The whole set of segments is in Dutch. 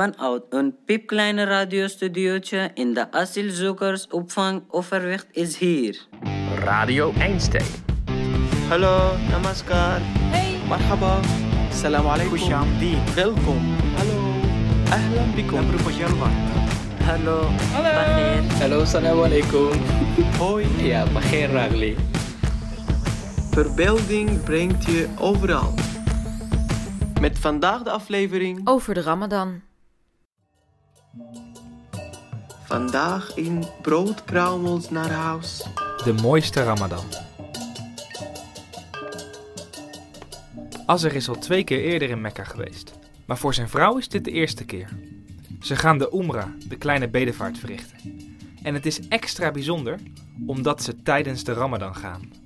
Vanuit een piepkleine radiostudiootje in de asielzoekersopvang Overwicht is hier. Radio Einstein. Hallo, namaskar. Hey. Marhaba. Salam alaikum. Welkom. Hallo. Ahlan bikum. Hallo. Hallo. Hallo, salam alaikum. Hoi. Ja, bagheer ragli. Verbeelding brengt je overal. Met vandaag de aflevering over de Ramadan. Vandaag in broodkruimels naar huis. De mooiste Ramadan. Azzer is al twee keer eerder in Mekka geweest. Maar voor zijn vrouw is dit de eerste keer. Ze gaan de Umrah, de kleine bedevaart, verrichten. En het is extra bijzonder omdat ze tijdens de Ramadan gaan.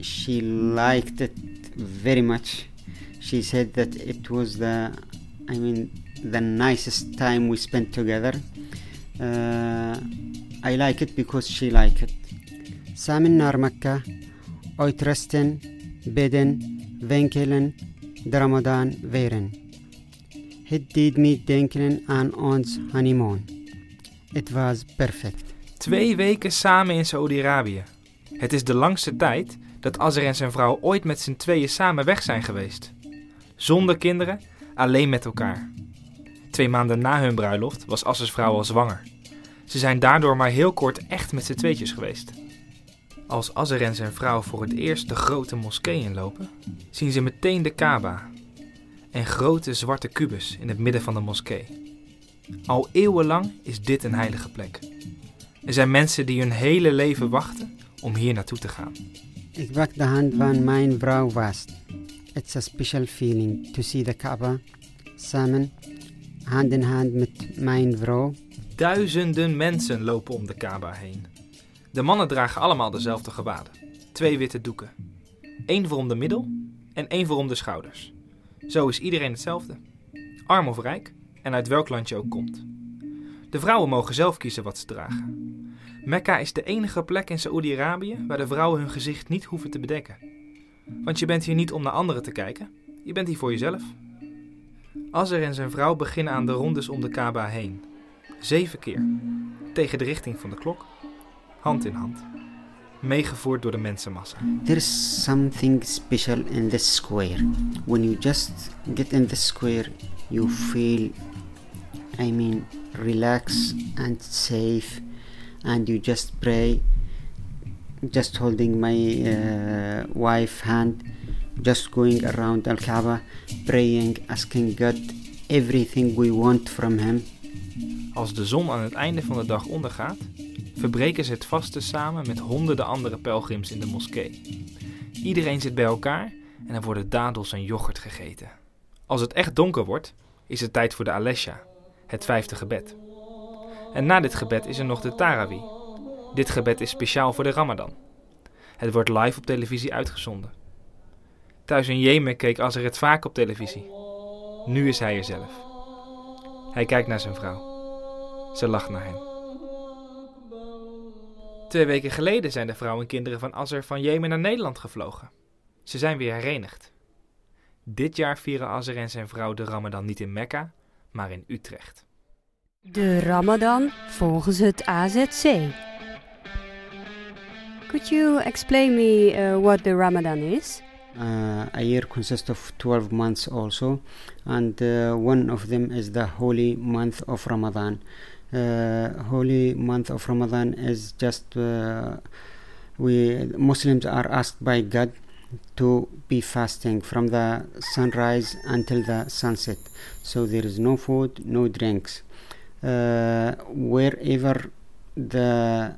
she liked it very much. She said that it was the, I mean, the nicest time we spent together. Uh, I like it because she liked it. Samen naar Mekka, uitrusten, bidden, winkelen, Ramadan vieren. Het deed me denken aan ons honeymoon. It was perfect. Twee weken samen in Saoedi-Arabië. Het is de langste tijd dat Azzer en zijn vrouw ooit met z'n tweeën samen weg zijn geweest. Zonder kinderen, alleen met elkaar. Twee maanden na hun bruiloft was Azzers vrouw al zwanger. Ze zijn daardoor maar heel kort echt met z'n tweetjes geweest. Als Azzer en zijn vrouw voor het eerst de grote moskee inlopen, zien ze meteen de Kaaba. Een grote zwarte kubus in het midden van de moskee. Al eeuwenlang is dit een heilige plek. Er zijn mensen die hun hele leven wachten om hier naartoe te gaan. Ik pak de hand van mijn vrouw vast. It's a special feeling to see the Kaaba samen, hand in hand met mijn vrouw. Duizenden mensen lopen om de Kaaba heen. De mannen dragen allemaal dezelfde gewaden. Twee witte doeken. Eén voor om de middel en één voor om de schouders. Zo is iedereen hetzelfde. Arm of rijk en uit welk land je ook komt. De vrouwen mogen zelf kiezen wat ze dragen. Mekka is de enige plek in Saoedi-Arabië waar de vrouwen hun gezicht niet hoeven te bedekken. Want je bent hier niet om naar anderen te kijken, je bent hier voor jezelf. Azzer en zijn vrouw beginnen aan de rondes om de Kaaba heen. Zeven keer. Tegen de richting van de klok. Hand in hand. Meegevoerd door de mensenmassa. There's something special in this square. When you just get in the square, you feel, I mean, relaxed and safe, and you just pray. Just holding my uh, hand, just going around Al Kaaba, praying, asking God everything we want from Him. Als de zon aan het einde van de dag ondergaat, verbreken ze het vasten samen met honderden andere pelgrims in de moskee. Iedereen zit bij elkaar en er worden dadels en yoghurt gegeten. Als het echt donker wordt, is het tijd voor de Alesha, het vijfde gebed. En na dit gebed is er nog de Tarawih. Dit gebed is speciaal voor de Ramadan. Het wordt live op televisie uitgezonden. Thuis in Jemen keek Azzer het vaak op televisie. Nu is hij er zelf. Hij kijkt naar zijn vrouw. Ze lacht naar hem. Twee weken geleden zijn de vrouw en kinderen van Azzer van Jemen naar Nederland gevlogen. Ze zijn weer herenigd. Dit jaar vieren Azzer en zijn vrouw de Ramadan niet in Mekka, maar in Utrecht. De Ramadan volgens het AZC. Could you explain me uh, what the Ramadan is? Uh, a year consists of 12 months also, and uh, one of them is the holy month of Ramadan. Uh, holy month of Ramadan is just uh, we Muslims are asked by God to be fasting from the sunrise until the sunset. So there is no food, no drinks. Uh, wherever the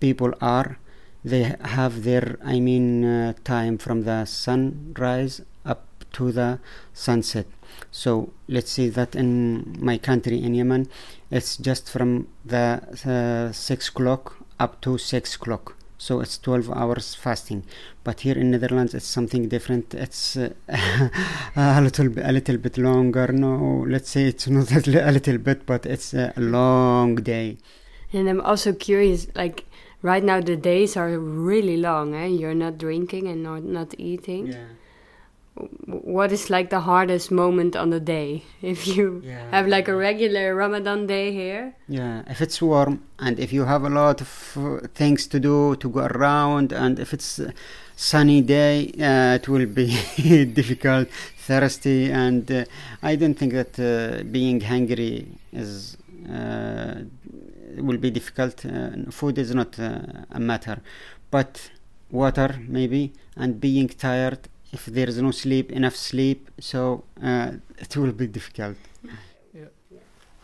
people are, they have their, I mean, uh, time from the sunrise up to the sunset. So let's see that in my country, in Yemen, it's just from the uh, six o'clock up to six o'clock. So it's 12 hours fasting. But here in Netherlands, it's something different. It's uh, a little a little bit longer. No, let's say it's not a little bit, but it's a long day. And I'm also curious, like right now the days are really long, eh? You're not drinking and not, not eating. w- what is like the hardest moment on the day? If you Yeah. have like a regular Ramadan day here. Yeah, if it's warm and if you have a lot of uh, things to do to go around, and if it's a sunny day, uh, it will be difficult, thirsty, and uh, I don't think that uh, being hungry is uh, will be difficult. Uh, food is not uh, a matter, but water maybe, and being tired. If there is no sleep, enough sleep, so uh, it will be difficult.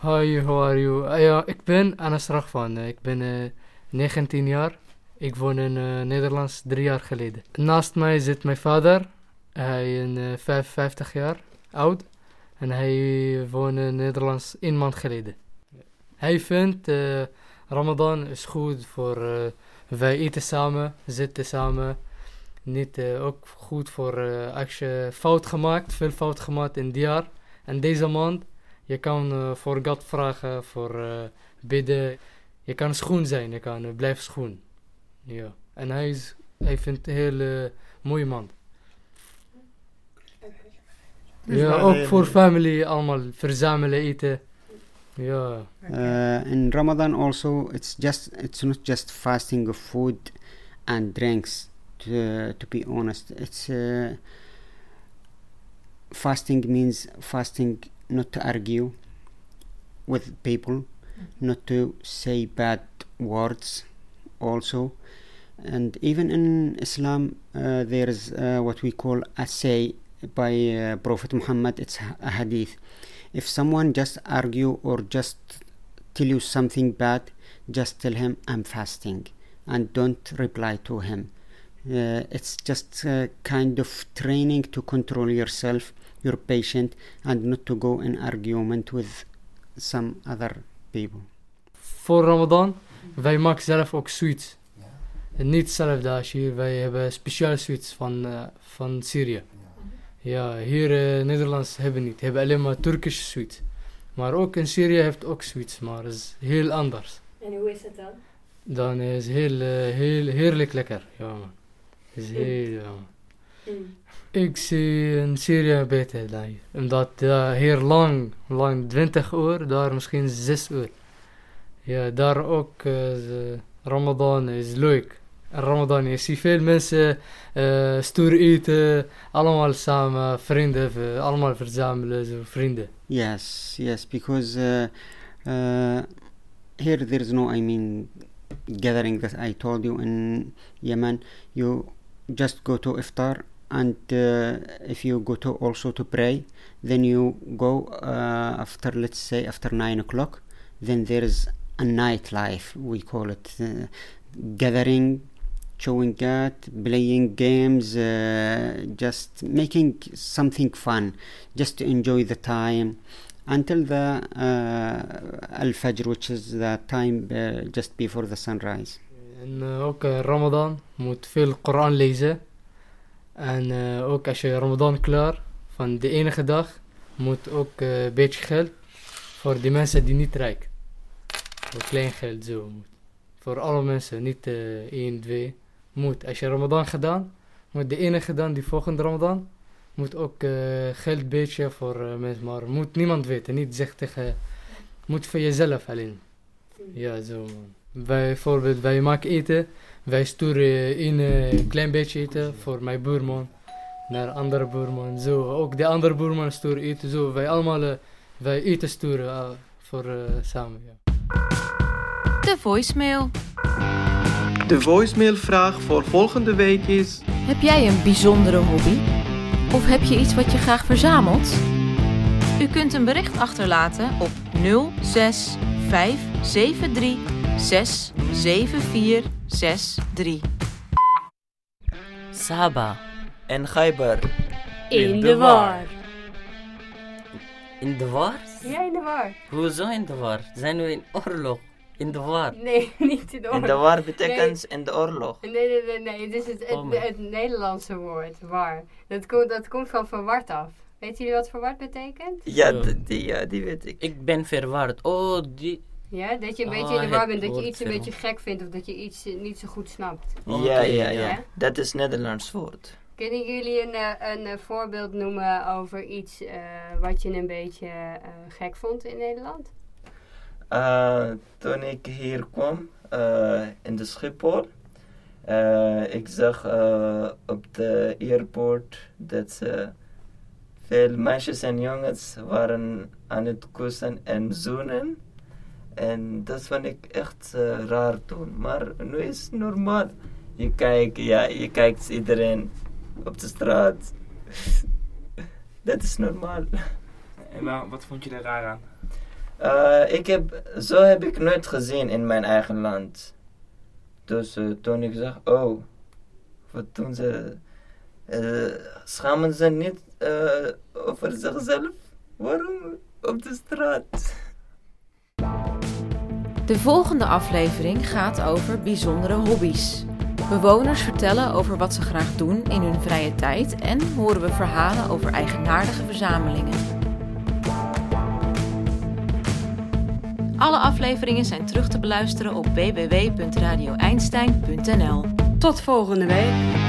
Hi, how are you? Ah, ja, ik ben Anas Rachvan. Ik ben eh, 19 jaar. Ik woon in Nederland drie jaar geleden. Naast mij zit mijn vader. Hij is eh, 55 jaar oud. En hij woont in Nederland één maand geleden. Hij vindt eh, Ramadan is goed voor eh, wij eten samen, zitten samen. Niet eh, ook goed voor eh, als je fout gemaakt, veel fout gemaakt in het jaar. En deze maand je kan eh, voor God vragen, voor eh, bidden. Je kan schoon zijn, je kan uh, blijven schoon. Ja. En hij, is, hij vindt het een heel mooie man. Ja, ook voor family, allemaal verzamelen, eten. Ja. Uh, in Ramadan also it's just it's not just fasting of food and drinks to, to be honest. It's uh, fasting means fasting not to argue with people not to say bad words also. And even in Islam uh, there is uh, what we call a say by uh, Prophet Muhammad. It's a hadith if someone just argue or just tell you something bad just tell him i'm fasting and don't reply to him uh, it's just a kind of training to control yourself your patient and not to go in argument with some other people Voor Ramadan, wij maken zelf ook sweets. En niet hetzelfde als hier, wij hebben speciale sweets van, uh, van Syrië. Ja, hier in uh, Nederlands hebben niet. hebben alleen maar Turkische sweets. Maar ook in Syrië heeft ook sweets, maar is heel anders. En hoe is het dan? Dan is heel, uh, heel heerlijk lekker. Ja man. is heel, ja man. Mm. Ik zie in Syrië beter dan hier. Omdat uh, hier lang, lang 20 uur, daar misschien 6 uur. Ja, daar ook uh, Ramadan is leuk. Ramadan. Je ziet veel mensen uh, stoer eten, allemaal samen, vrienden, allemaal verzamelen, zo vrienden. Yes, yes, because uh, uh, here there is no, I mean, gathering that I told you in Yemen. You just go to iftar, and if you go to also to pray, then you go after, let's say, after nine o'clock. Then there is a nightlife, we call it, gathering chewing gum, playing games, uh, just making something fun, just to enjoy the time until the uh, Al Fajr, which is the time uh, just before the sunrise. En ook Ramadan moet veel Koran lezen. En ook als je Ramadan klaar van de enige dag moet ook een beetje geld voor die mensen die niet rijk. Voor klein geld zo moet. Voor alle mensen, niet uh, één, twee moet, als je Ramadan gedaan, moet de enige dan die volgende Ramadan, moet ook uh, geld beetje voor uh, mensen, maar moet niemand weten, niet zeggen tegen, moet voor jezelf alleen. Ja, zo. Wij, bijvoorbeeld, wij maken eten, wij sturen een uh, klein beetje eten voor mijn buurman, naar andere buurman, zo. Ook de andere buurman sturen eten, zo. Wij allemaal, wij eten sturen voor samen, ja. De voicemail. De voicemailvraag voor volgende week is... Heb jij een bijzondere hobby? Of heb je iets wat je graag verzamelt? U kunt een bericht achterlaten op 06 573 67463. Saba en Gaiber. In de war. In de war? Ja, in de war. Hoezo in de war? Zijn we in oorlog? In de war? Nee, niet in de oorlog. In de war betekent nee. in de oorlog. Nee, nee, nee, nee. Het is het, het, het, het Nederlandse woord, war. Dat, komt, dat komt van verward af. Weet jullie wat verward betekent? Ja, die, ja, die weet ik. Ik ben verward. Oh, die... Ja, dat je een beetje oh, in de war bent, dat je iets een beetje gek vindt of dat je iets niet zo goed snapt. Oh, Ja, ja, ja. ja. Dat is Nederlands woord. Kunnen jullie een, eh, een eh, voorbeeld noemen over iets eh, wat je een beetje eh, gek vond in Nederland? Eh, toen ik hier kwam eh, in de Schiphol, eh, ik zag op de airport dat veel meisjes en jongens waren aan het kussen en zoenen. En dat vond ik echt raar toen. Maar nu is het normaal. Je kijkt, ja, je kijkt iedereen op de straat. dat is normaal. En wat vond je er raar aan? Eh, ik heb, zo heb ik nooit gezien in mijn eigen land. Dus eh, toen ik zag, oh, wat doen ze? Eh, schamen ze niet over zichzelf? Waarom op de straat? De volgende aflevering gaat over bijzondere hobby's. Bewoners vertellen over wat ze graag doen in hun vrije tijd en horen we verhalen over eigenaardige verzamelingen. Alle afleveringen zijn terug te beluisteren op www.radioeinstein.nl. Tot volgende week.